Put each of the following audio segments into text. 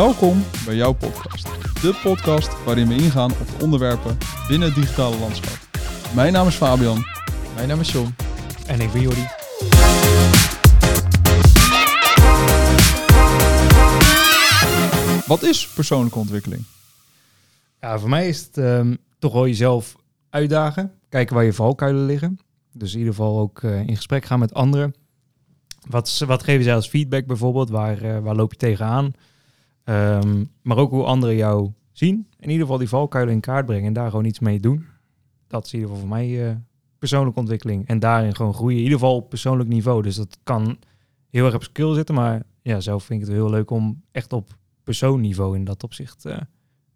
Welkom bij jouw podcast. De podcast waarin we ingaan op de onderwerpen binnen het digitale landschap. Mijn naam is Fabian. Mijn naam is John. En ik ben Jordi. Wat is persoonlijke ontwikkeling? Ja, voor mij is het ehm, toch wel jezelf uitdagen. Kijken waar je valkuilen liggen. Dus in ieder geval ook eh, in gesprek gaan met anderen. Wat, wat geven zij als feedback bijvoorbeeld? Waar, eh, waar loop je tegenaan? Ehm, maar ook hoe anderen jou zien. In ieder geval die valkuilen in kaart brengen en daar gewoon iets mee doen. Dat is in ieder geval voor mij eh, persoonlijke ontwikkeling. En daarin gewoon groeien. In ieder geval op persoonlijk niveau. Dus dat kan heel erg op skill zitten. Maar ja, zelf vind ik het heel leuk om echt op persoonniveau in dat opzicht eh,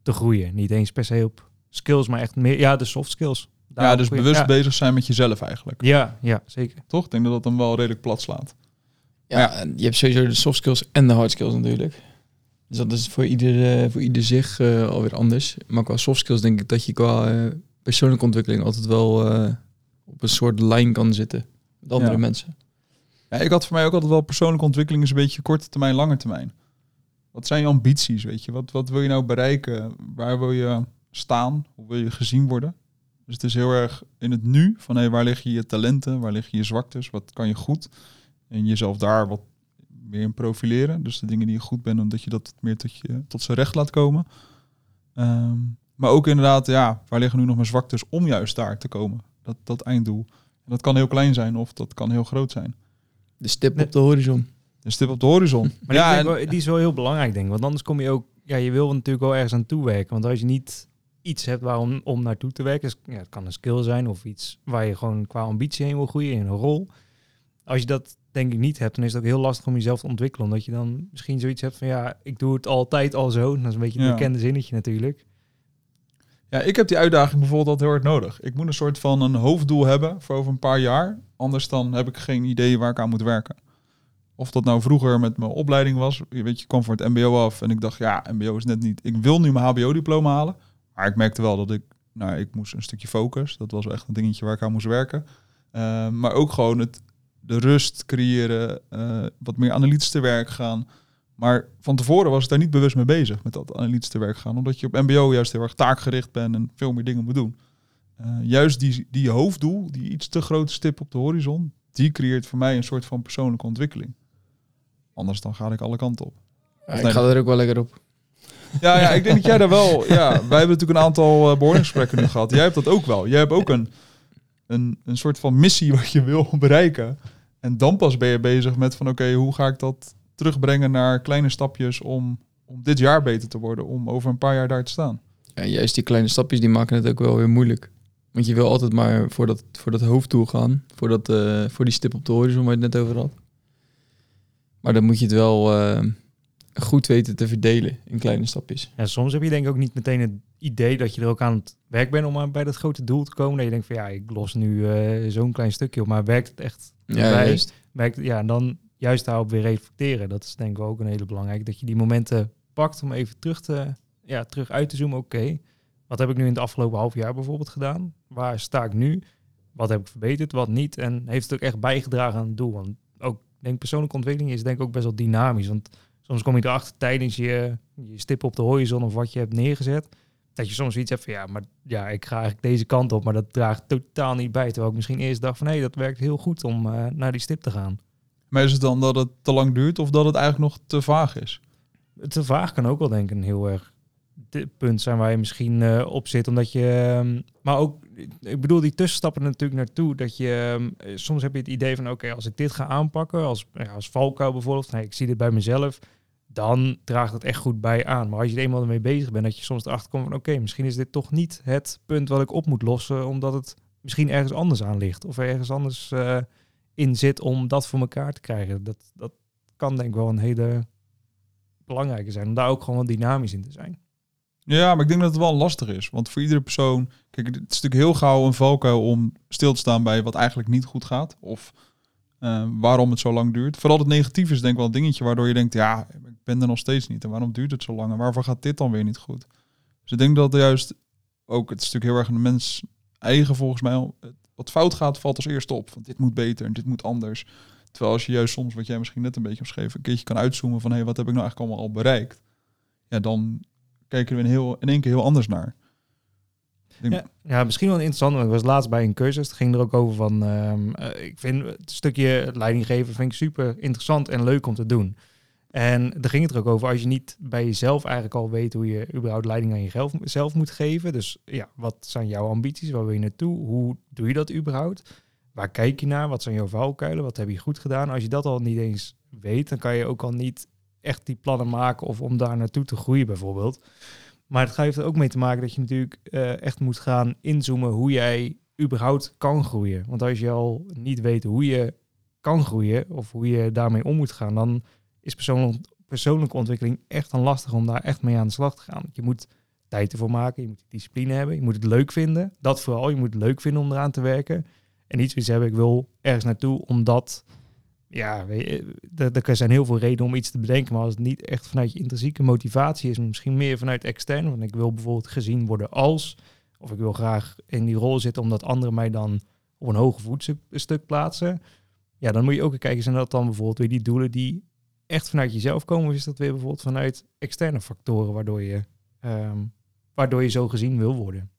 te groeien. Niet eens per se op skills, maar echt meer, ja, de soft skills. ja, dus groeien. bewust ja. bezig zijn met jezelf eigenlijk. Ja, ja, zeker. Toch? Ik denk dat dat dan wel redelijk plat slaat. Ja, Ja. en je hebt sowieso de soft skills en de hard skills natuurlijk. Dus dat is voor ieder, eh, voor ieder zich eh, alweer anders. Maar qua soft skills denk ik dat je qua eh, persoonlijke ontwikkeling altijd wel op een soort lijn kan zitten met andere Ja. mensen. Ja, ik had voor mij ook altijd wel persoonlijke ontwikkeling is een beetje korte termijn, lange termijn. Wat zijn je ambities, weet je? Wat, wat wil je nou bereiken? Waar wil je staan? Hoe wil je gezien worden? Dus het is heel erg in het nu van hey, waar liggen je talenten? Waar liggen je zwaktes? Wat kan je goed? En jezelf daar wat meer in profileren. Dus de dingen die je goed bent, omdat je dat meer tot, je, tot zijn recht laat komen. Ehm, maar ook inderdaad, ja, waar liggen nu nog mijn zwaktes om juist daar te komen? Dat, dat einddoel. En dat kan heel klein zijn of dat kan heel groot zijn. De stip op de horizon. Een stip op de horizon. Maar ja, en- wel- die is wel heel belangrijk, denk ik. Want anders kom je ook... Ja, je wil natuurlijk wel ergens aan toewerken. Want als je niet iets hebt waarom om naartoe te werken... Is, ja, het kan een skill zijn of iets waar je gewoon qua ambitie heen wil groeien in een rol. Als je dat denk ik niet hebt, dan is het ook heel lastig om jezelf te ontwikkelen. Omdat je dan misschien zoiets hebt van... Ja, ik doe het altijd al zo. Dat is een beetje Ja. bekende zinnetje natuurlijk. ja, ik heb die uitdaging bijvoorbeeld altijd heel erg nodig. Ik moet een soort van een hoofddoel hebben voor over een paar jaar. Anders dan heb ik geen idee waar ik aan moet werken. Of dat nou vroeger met mijn opleiding was. Je weet, je kwam voor het mbo af en ik dacht, ja, mbo is net niet... Ik wil nu mijn hbo-diploma halen. Maar ik merkte wel dat ik... Nou, ik moest een stukje focus. Dat was wel echt een dingetje waar ik aan moest werken. Eh, maar ook gewoon het, de rust creëren. eh, wat meer analytisch te werk gaan. Maar van tevoren was ik daar niet bewust mee bezig met dat analytisch te werk gaan. Omdat je op mbo juist heel erg taakgericht bent en veel meer dingen moet doen. Eh, juist die, die hoofddoel, die iets te grote stip op de horizon, die creëert voor mij een soort van persoonlijke ontwikkeling. Anders dan ga ik alle kanten op. Ja, nee, ik ga er ook wel lekker op. Ja, ja, ik denk dat jij daar wel... Ja, wij hebben natuurlijk een aantal uh, nu gehad. Jij hebt dat ook wel. Jij hebt ook een, een, een soort van missie wat je wil bereiken. En dan pas ben je bezig met van oké, hoe ga ik dat terugbrengen naar kleine stapjes om, om dit jaar beter te worden, om over een paar jaar daar te staan. Ja, juist die kleine stapjes die maken het ook wel weer moeilijk. Want je wil altijd maar voor dat, voor dat hoofddoel gaan. Voor, dat, eh, voor die stip op de horizon waar je het net over had. Maar dan moet je het wel eh, goed weten te verdelen in kleine stapjes. Ja, soms heb je denk ik ook niet meteen het idee dat je er ook aan het werk bent om aan- bij dat grote doel te komen. Dat je denkt van ja, ik los nu eh, zo'n klein stukje op, maar werkt het echt Ja, bij? juist. werkt, ja, en dan juist daarop weer reflecteren. Dat is denk ik ook een hele belangrijke. Dat je die momenten pakt om even terug, te, ja, terug uit te zoomen. Oké, wat heb ik nu in het afgelopen half jaar bijvoorbeeld gedaan? Waar sta ik nu? Wat heb ik verbeterd, wat niet? En heeft het ook echt bijgedragen aan het doel? Want ook, denk persoonlijke ontwikkeling is denk ik ook best wel dynamisch. Want soms kom je erachter tijdens je, je stip op de horizon of wat je hebt neergezet. Dat je soms iets hebt van ja, maar ja, ik ga eigenlijk deze kant op, maar dat draagt totaal niet bij. Terwijl ik misschien eerst dacht van hé, dat werkt heel goed om eh, naar die stip te gaan. Maar is het dan dat het te lang duurt of dat het eigenlijk nog te vaag is? te vaag kan ook wel denk ik een heel erg di- punt zijn waar je misschien eh, op zit. Omdat je, ehm, maar ook, ik bedoel die tussenstappen natuurlijk naartoe. Dat je, ehm, eh, soms heb je het idee van oké, als ik dit ga aanpakken, als, ja, als valkuil bijvoorbeeld, nee, ik zie dit bij mezelf, dan draagt het echt goed bij aan. Maar als je er eenmaal ermee bezig bent, dat je soms erachter komt van oké, misschien is dit toch niet het punt wat ik op moet lossen, omdat het misschien ergens anders aan ligt. Of er ergens anders eh, in zit om dat voor elkaar te krijgen. Dat, dat kan denk ik wel een hele belangrijke zijn. Om daar ook gewoon wat dynamisch in te zijn. Ja, maar ik denk dat het wel lastig is. Want voor iedere persoon... Kijk, het is natuurlijk heel gauw een valkuil om stil te staan bij wat eigenlijk niet goed gaat. Of eh, waarom het zo lang duurt. Vooral het negatief is denk ik wel een dingetje waardoor je denkt... Ja, ik ben er nog steeds niet. En waarom duurt het zo lang? En waarvoor gaat dit dan weer niet goed? Dus ik denk dat juist ook... Het is natuurlijk heel erg de mens eigen volgens mij. Wat fout gaat, valt als eerste op. Want dit moet beter en dit moet anders. Terwijl als je juist soms, wat jij misschien net een beetje omschreef... een keertje kan uitzoomen van... hé, hey, wat heb ik nou eigenlijk allemaal al bereikt? ja, dan kijken we in, heel, in één keer heel anders naar. Ja, ja, misschien wel interessant. want Ik was laatst bij een cursus. Het ging er ook over van... ehm, eh, ik vind het stukje leidinggeven vind ik super interessant en leuk om te doen. En daar ging het er ook over. Als je niet bij jezelf eigenlijk al weet hoe je überhaupt leiding aan jezelf zelf moet geven. Dus ja, wat zijn jouw ambities? Waar wil je naartoe? Hoe doe je dat überhaupt? Waar kijk je naar? Wat zijn jouw valkuilen? Wat heb je goed gedaan? Als je dat al niet eens weet, dan kan je ook al niet echt die plannen maken of om daar naartoe te groeien bijvoorbeeld. Maar het heeft er ook mee te maken dat je natuurlijk eh, echt moet gaan inzoomen hoe jij überhaupt kan groeien. Want als je al niet weet hoe je kan groeien of hoe je daarmee om moet gaan, dan is persoonlijk, persoonlijke ontwikkeling echt dan lastig om daar echt mee aan de slag te gaan. Je moet tijd ervoor maken, je moet discipline hebben, je moet het leuk vinden. Dat vooral, je moet het leuk vinden om eraan te werken. En niet zoiets hebben, ik wil ergens naartoe omdat, ja, je, er, zijn heel veel redenen om iets te bedenken, maar als het niet echt vanuit je intrinsieke motivatie is, maar misschien meer vanuit extern, want ik wil bijvoorbeeld gezien worden als, of ik wil graag in die rol zitten omdat anderen mij dan op een hoger voetstuk plaatsen, ja, dan moet je ook kijken, zijn dat dan bijvoorbeeld weer die doelen die echt vanuit jezelf komen, of is dat weer bijvoorbeeld vanuit externe factoren waardoor je, ehm, waardoor je zo gezien wil worden?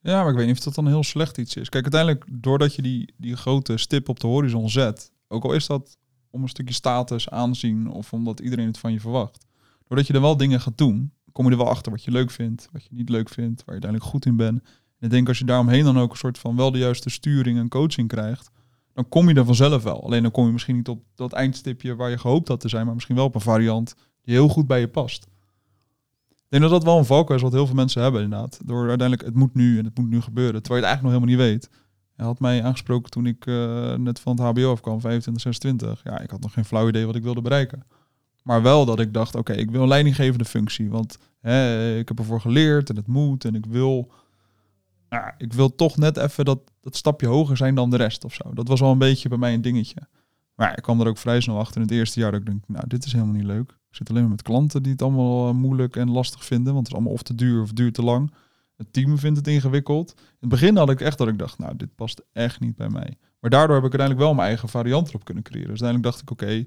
Ja, maar ik weet niet of dat dan heel slecht iets is. Kijk, uiteindelijk, doordat je die, die grote stip op de horizon zet, ook al is dat om een stukje status, aanzien of omdat iedereen het van je verwacht, doordat je er wel dingen gaat doen, kom je er wel achter wat je leuk vindt, wat je niet leuk vindt, waar je uiteindelijk goed in bent. En ik denk als je daaromheen dan ook een soort van wel de juiste sturing en coaching krijgt, dan kom je er vanzelf wel. Alleen dan kom je misschien niet op dat eindstipje waar je gehoopt had te zijn, maar misschien wel op een variant die heel goed bij je past. Ik denk dat dat wel een valkuil is wat heel veel mensen hebben inderdaad. Door uiteindelijk, het moet nu en het moet nu gebeuren. Terwijl je het eigenlijk nog helemaal niet weet. Hij had mij aangesproken toen ik eh, net van het hbo afkwam, 25, 26. Ja, ik had nog geen flauw idee wat ik wilde bereiken. Maar wel dat ik dacht, oké, ik wil een leidinggevende functie. Want hè, ik heb ervoor geleerd en het moet. En ik wil, ja, ik wil toch net even dat, dat stapje hoger zijn dan de rest of zo. Dat was wel een beetje bij mij een dingetje. Maar ik kwam er ook vrij snel achter in het eerste jaar dat ik denk, nou, dit is helemaal niet leuk. Ik zit alleen maar met klanten die het allemaal eh, moeilijk en lastig vinden, want het is allemaal of te duur of duurt te lang. Het team vindt het ingewikkeld. In het begin had ik echt dat ik dacht, nou, dit past echt niet bij mij. Maar daardoor heb ik uiteindelijk wel mijn eigen variant erop kunnen creëren. Dus uiteindelijk dacht ik, oké,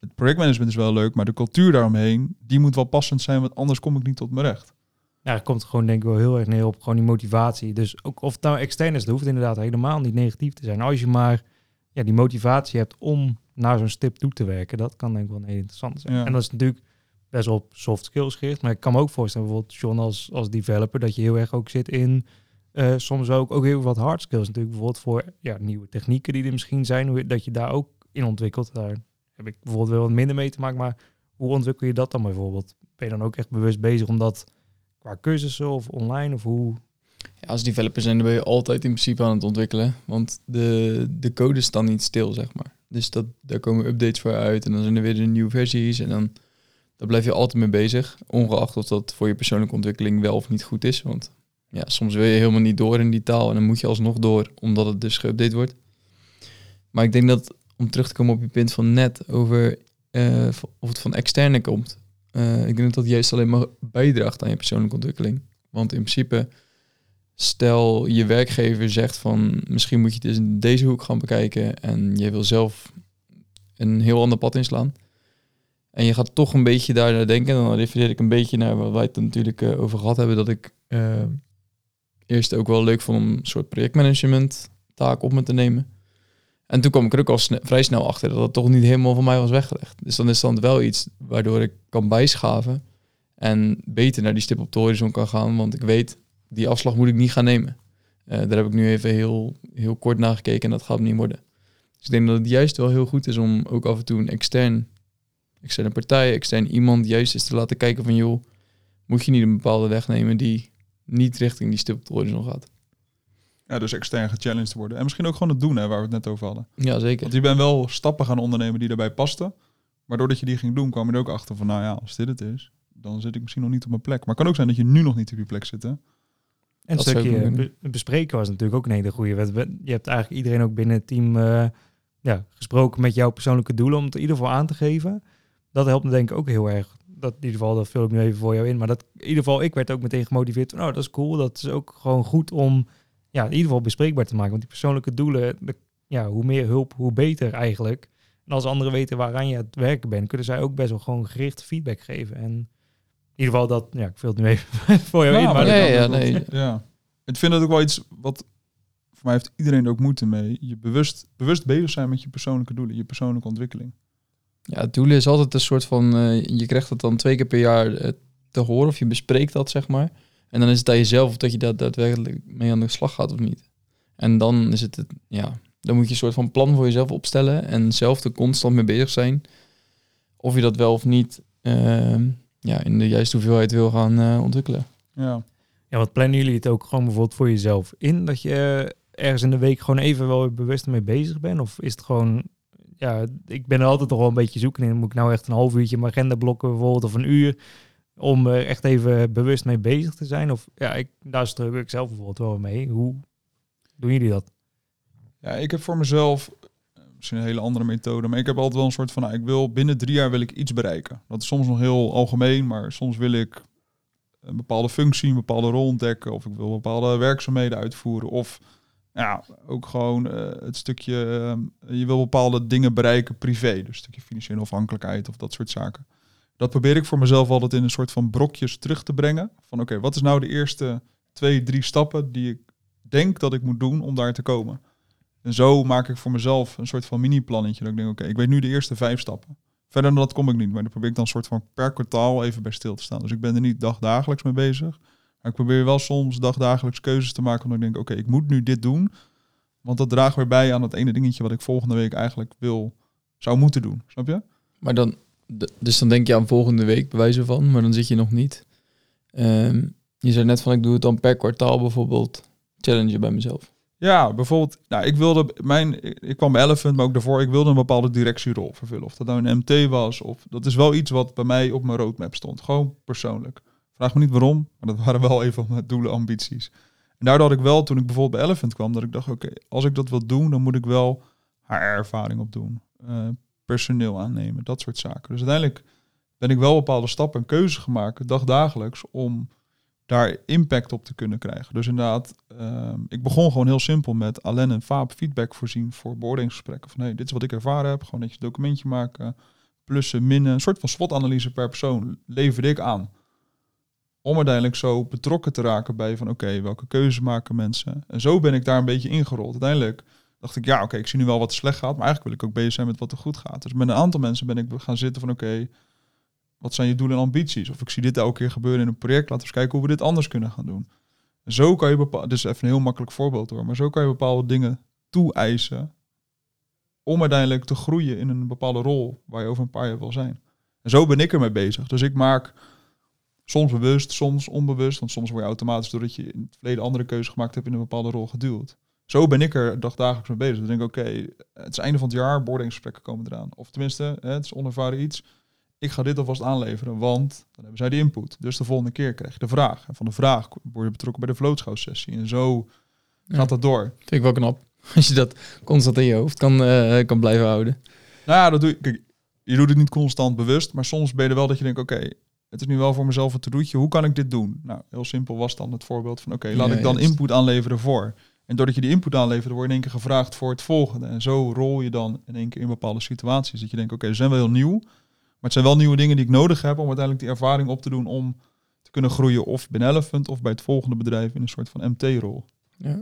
het projectmanagement is wel leuk, maar de cultuur daaromheen, die moet wel passend zijn, want anders kom ik niet tot mijn recht. Ja, het komt gewoon denk ik wel heel erg neer op gewoon die motivatie. Dus ook of het nou extern is, dat hoeft inderdaad helemaal niet negatief te zijn. Als je maar ja, die motivatie hebt om naar zo'n stip toe te werken, dat kan denk ik wel heel interessant zijn. Ja. En dat is natuurlijk best op soft skills gericht. Maar ik kan me ook voorstellen, bijvoorbeeld John als, als developer, dat je heel erg ook zit in eh, soms ook, ook heel wat hard skills. Natuurlijk bijvoorbeeld voor ja, nieuwe technieken die er misschien zijn, dat je daar ook in ontwikkelt. Daar heb ik bijvoorbeeld wel wat minder mee te maken, maar hoe ontwikkel je dat dan bijvoorbeeld? Ben je dan ook echt bewust bezig om dat qua cursussen of online of hoe? Als developer zijn dan ben je altijd in principe aan het ontwikkelen. Want de, de code staat niet stil, zeg maar. Dus dat, daar komen updates voor uit en dan zijn er weer de nieuwe versies. En dan daar blijf je altijd mee bezig. Ongeacht of dat voor je persoonlijke ontwikkeling wel of niet goed is. Want ja, soms wil je helemaal niet door in die taal. En dan moet je alsnog door, omdat het dus geüpdate wordt. Maar ik denk dat, om terug te komen op je punt van net, over eh, of het van externe komt. eh, ik denk dat dat juist alleen maar bijdraagt aan je persoonlijke ontwikkeling. Want in principe, stel je werkgever zegt van misschien moet je het eens in deze hoek gaan bekijken en je wil zelf een heel ander pad inslaan. En je gaat toch een beetje daar naar denken. Dan refereer ik een beetje naar waar wij het natuurlijk eh, over gehad hebben. Dat ik eh, eerst ook wel leuk vond om een soort projectmanagement taak op me te nemen. En toen kwam ik er ook al vrij snel achter dat het toch niet helemaal van mij was weggelegd. Dus dan is dan wel iets waardoor ik kan bijschaven en beter naar die stip op de horizon kan gaan. Want ik weet, die afslag moet ik niet gaan nemen. Eh, daar heb ik nu even heel, heel kort naar gekeken en dat gaat niet worden. Dus ik denk dat het juist wel heel goed is om ook af en toe een extern, externe partij, extern iemand juist eens te laten kijken van joh, moet je niet een bepaalde weg nemen die niet richting die stip op de horizon gaat. Ja, dus extern gechallenged worden. En misschien ook gewoon het doen, hè, waar we het net over hadden. Ja, zeker. Want je bent wel stappen gaan ondernemen die daarbij pasten. Maar doordat je die ging doen, kwam je er ook achter van, nou ja, als dit het is, dan zit ik misschien nog niet op mijn plek. Maar het kan ook zijn dat je nu nog niet op je plek zit, hè? En een Dat zou stukje be- bespreken was natuurlijk ook een hele goede. Je hebt eigenlijk iedereen ook binnen het team eh, ja, gesproken met jouw persoonlijke doelen om het in ieder geval aan te geven. Dat helpt me denk ik ook heel erg. Dat in ieder geval, dat vul ik nu even voor jou in. Maar dat in ieder geval, ik werd ook meteen gemotiveerd. van, Oh, dat is cool. Dat is ook gewoon goed om ja, in ieder geval bespreekbaar te maken. Want die persoonlijke doelen, de- ja, hoe meer hulp, hoe beter eigenlijk. En als anderen weten waaraan je aan het werken bent, kunnen zij ook best wel gewoon gericht feedback geven. En in ieder geval dat, ja, ik vul het nu even voor jou Nou, in. Maar nee, ja, nee. Ja. Ik vind dat ook wel iets wat... Voor mij heeft iedereen er ook moeite mee. Je bewust, bewust bezig zijn met je persoonlijke doelen. Je persoonlijke ontwikkeling. Ja, het doel is altijd een soort van... eh, je krijgt het dan twee keer per jaar eh, te horen of je bespreekt dat, zeg maar. En dan is het aan jezelf of dat je daar daadwerkelijk mee aan de slag gaat of niet. En dan is het, het ja, dan moet je een soort van plan voor jezelf opstellen en zelf er constant mee bezig zijn. Of je dat wel of niet ehm, ja, in de juiste hoeveelheid wil gaan eh, ontwikkelen. Ja. Ja, wat plannen jullie het ook gewoon bijvoorbeeld voor jezelf in? Dat je eh, ergens in de week gewoon even wel bewust mee bezig bent? Of is het gewoon, ja, ik ben er altijd toch wel een beetje zoeken in. Moet ik nou echt een half uurtje mijn agenda blokken bijvoorbeeld of een uur om er echt even bewust mee bezig te zijn? Of ja, ik, daar struggle ik zelf bijvoorbeeld wel mee. Hoe doen jullie dat? Ja, ik heb voor mezelf eh, misschien een hele andere methode, maar ik heb altijd wel een soort van, nou, ik wil binnen drie jaar wil ik iets bereiken. Dat is soms nog heel algemeen, maar soms wil ik een bepaalde functie, een bepaalde rol ontdekken, of ik wil bepaalde werkzaamheden uitvoeren, of ja, ook gewoon eh, het stukje, eh, je wil bepaalde dingen bereiken privé, dus een stukje financiële afhankelijkheid of dat soort zaken. Dat probeer ik voor mezelf altijd in een soort van brokjes terug te brengen. Van oké, wat is nou de eerste twee, drie stappen die ik denk dat ik moet doen om daar te komen? En zo maak ik voor mezelf een soort van mini-plannetje. Dat ik denk, oké, ik weet nu de eerste vijf stappen. Verder dan dat kom ik niet. Maar dan probeer ik dan een soort van per kwartaal even bij stil te staan. Dus ik ben er niet dagdagelijks mee bezig. Maar ik probeer wel soms dagdagelijks keuzes te maken. Omdat ik denk, oké, ik moet nu dit doen. Want dat draagt weer bij aan het ene dingetje wat ik volgende week eigenlijk wil, zou moeten doen. Snap je? Maar dan, dus dan denk je aan volgende week, bij wijze van, maar dan zit je nog niet. Ehm, je zei net van, ik doe het dan per kwartaal bijvoorbeeld challengen bij mezelf. Ja, bijvoorbeeld, nou, ik wilde mijn, ik, ik kwam bij Elephant, maar ook daarvoor, ik wilde een bepaalde directierol vervullen. Of dat nou een MT was, of dat is wel iets wat bij mij op mijn roadmap stond. Gewoon persoonlijk. Vraag me niet waarom, maar dat waren wel even mijn doelen, ambities. En daardoor had ik wel, toen ik bijvoorbeeld bij Elephant kwam, dat ik dacht, oké, als ik dat wil doen, dan moet ik wel haar ervaring opdoen. eh personeel aannemen, dat soort zaken. Dus uiteindelijk ben ik wel bepaalde stappen en keuzes gemaakt, dagdagelijks, om daar impact op te kunnen krijgen. Dus inderdaad, ehm, ik begon gewoon heel simpel met Alain en Faap feedback voorzien voor beoordelingsgesprekken. Van hey, dit is wat ik ervaren heb. Gewoon netjes documentje maken, plussen, minnen. Een soort van SWOT-analyse per persoon leverde ik aan. Om uiteindelijk zo betrokken te raken bij van oké, welke keuzes maken mensen. En zo ben ik daar een beetje ingerold. Uiteindelijk dacht ik, ja oké, ik zie nu wel wat slecht gaat. Maar eigenlijk wil ik ook bezig zijn met wat er goed gaat. Dus met een aantal mensen ben ik gaan zitten van oké, wat zijn je doelen en ambities? Of ik zie dit elke keer gebeuren in een project. Laten we eens kijken hoe we dit anders kunnen gaan doen. Zo kan je bepaalde, dit is even een heel makkelijk voorbeeld hoor, maar zo kan je bepaalde dingen toe-eisen om uiteindelijk te groeien in een bepaalde rol waar je over een paar jaar wil zijn. En zo ben ik ermee bezig. Dus ik maak soms bewust, soms onbewust, want soms word je automatisch doordat je in het verleden andere keuzes gemaakt hebt in een bepaalde rol geduwd. Zo ben ik er dagdagelijks mee bezig. Dan denk ik, oké, het is einde van het jaar, boordingsgesprekken komen eraan. Of tenminste, het is onervaren iets ik ga dit alvast aanleveren, want dan hebben zij die input. Dus de volgende keer krijg je de vraag. En van de vraag word je betrokken bij de vlootschouwsessie. En zo Ja. gaat dat door. Vind ik wel knap. Als je dat constant in je hoofd kan, eh, kan blijven houden. Nou ja, dat doe je. Kijk, je doet het niet constant bewust, maar soms ben je er wel dat je denkt, oké, het is nu wel voor mezelf een to-doetje. Hoe kan ik dit doen? Nou, heel simpel was dan het voorbeeld van, oké, laat Ja, ik dan juist. input aanleveren voor. En doordat je die input aanlevert, word je in één keer gevraagd voor het volgende. En zo rol je dan in één keer in bepaalde situaties. Dat je denkt, oké, ze zijn wel heel nieuw. Maar het zijn wel nieuwe dingen die ik nodig heb om uiteindelijk die ervaring op te doen om te kunnen groeien of binnen Elephant of bij het volgende bedrijf in een soort van MT-rol. Ja.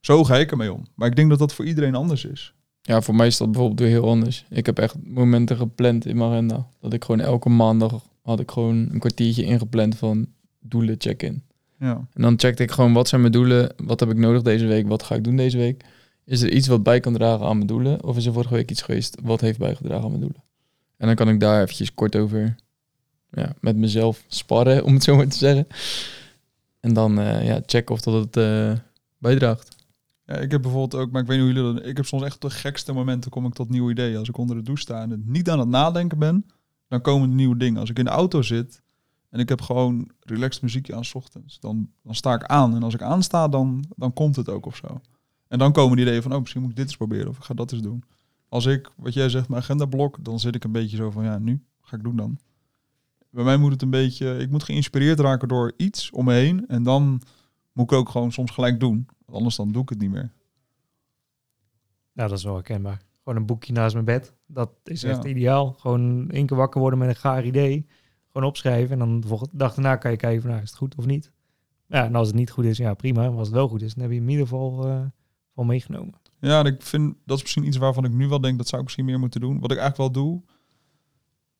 Zo ga ik ermee om. Maar ik denk dat dat voor iedereen anders is. ja, voor mij is dat bijvoorbeeld weer heel anders. Ik heb echt momenten gepland in mijn agenda. Dat ik gewoon elke maandag had ik gewoon een kwartiertje ingepland van doelen check-in. Ja. En dan checkte ik gewoon wat zijn mijn doelen, wat heb ik nodig deze week, wat ga ik doen deze week. Is er iets wat bij kan dragen aan mijn doelen? Of is er vorige week iets geweest wat heeft bijgedragen aan mijn doelen? En dan kan ik daar eventjes kort over ja, met mezelf sparren, om het zo maar te zeggen. En dan eh, ja, checken of dat het eh, bijdraagt. Ja, ik heb bijvoorbeeld ook, maar ik weet niet hoe jullie dat... Ik heb soms echt de gekste momenten kom ik tot nieuwe ideeën. Als ik onder de douche sta en het niet aan het nadenken ben, dan komen er nieuwe dingen. Als ik in de auto zit en ik heb gewoon relaxed muziekje aan 's ochtends, dan, dan sta ik aan. En als ik aansta, dan, dan komt het ook of zo. En dan komen die ideeën van, oh, misschien moet ik dit eens proberen of ik ga dat eens doen. Als ik, wat jij zegt, mijn agenda blok, dan zit ik een beetje zo van, ja, nu ga ik doen dan. Bij mij moet het een beetje, ik moet geïnspireerd raken door iets om me heen. En dan moet ik ook gewoon soms gelijk doen. Anders dan doe ik het niet meer. Nou, dat is wel herkenbaar. Gewoon een boekje naast mijn bed. Dat is echt Ja. ideaal. Gewoon één keer wakker worden met een gaar idee. Gewoon opschrijven en dan de volgende dag daarna kan je kijken van, nou, is het goed of niet. Ja, en als het niet goed is, ja prima. Als het wel goed is, dan heb je in ieder geval wel meegenomen. Ja, en ik vind dat is misschien iets waarvan ik nu wel denk dat zou ik misschien meer moeten doen. Wat ik eigenlijk wel doe,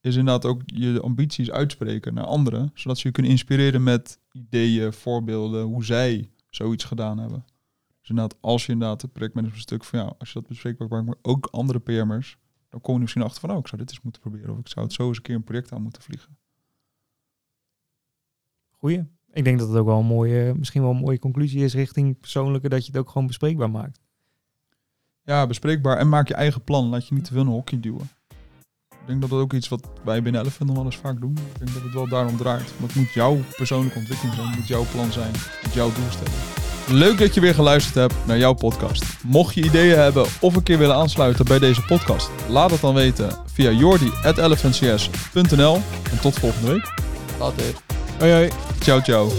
is inderdaad ook je ambities uitspreken naar anderen, zodat ze je kunnen inspireren met ideeën, voorbeelden, hoe zij zoiets gedaan hebben. Dus inderdaad, als je inderdaad het projectmanagement stuk van ja, als je dat bespreekbaar maakt, maar ook andere PM'ers, dan kom je misschien achter van, oh, ik zou dit eens moeten proberen, of ik zou het zo eens een keer een project aan moeten vliegen. Goeie. Ik denk dat het ook wel een mooie, misschien wel een mooie conclusie is richting persoonlijke, dat je het ook gewoon bespreekbaar maakt. Ja, bespreekbaar en maak je eigen plan. Laat je niet te veel een hokje duwen. Ik denk dat dat ook iets wat wij binnen Elephant nog wel eens vaak doen. Ik denk dat het wel daarom draait. Want het moet jouw persoonlijke ontwikkeling zijn. Het moet jouw plan zijn. Het moet jouw doelstelling. Leuk dat je weer geluisterd hebt naar jouw podcast. Mocht je ideeën hebben of een keer willen aansluiten bij deze podcast, laat het dan weten via jordi.elephantcs.nl. En tot volgende week. Later. Hoi hoi. Ciao, ciao.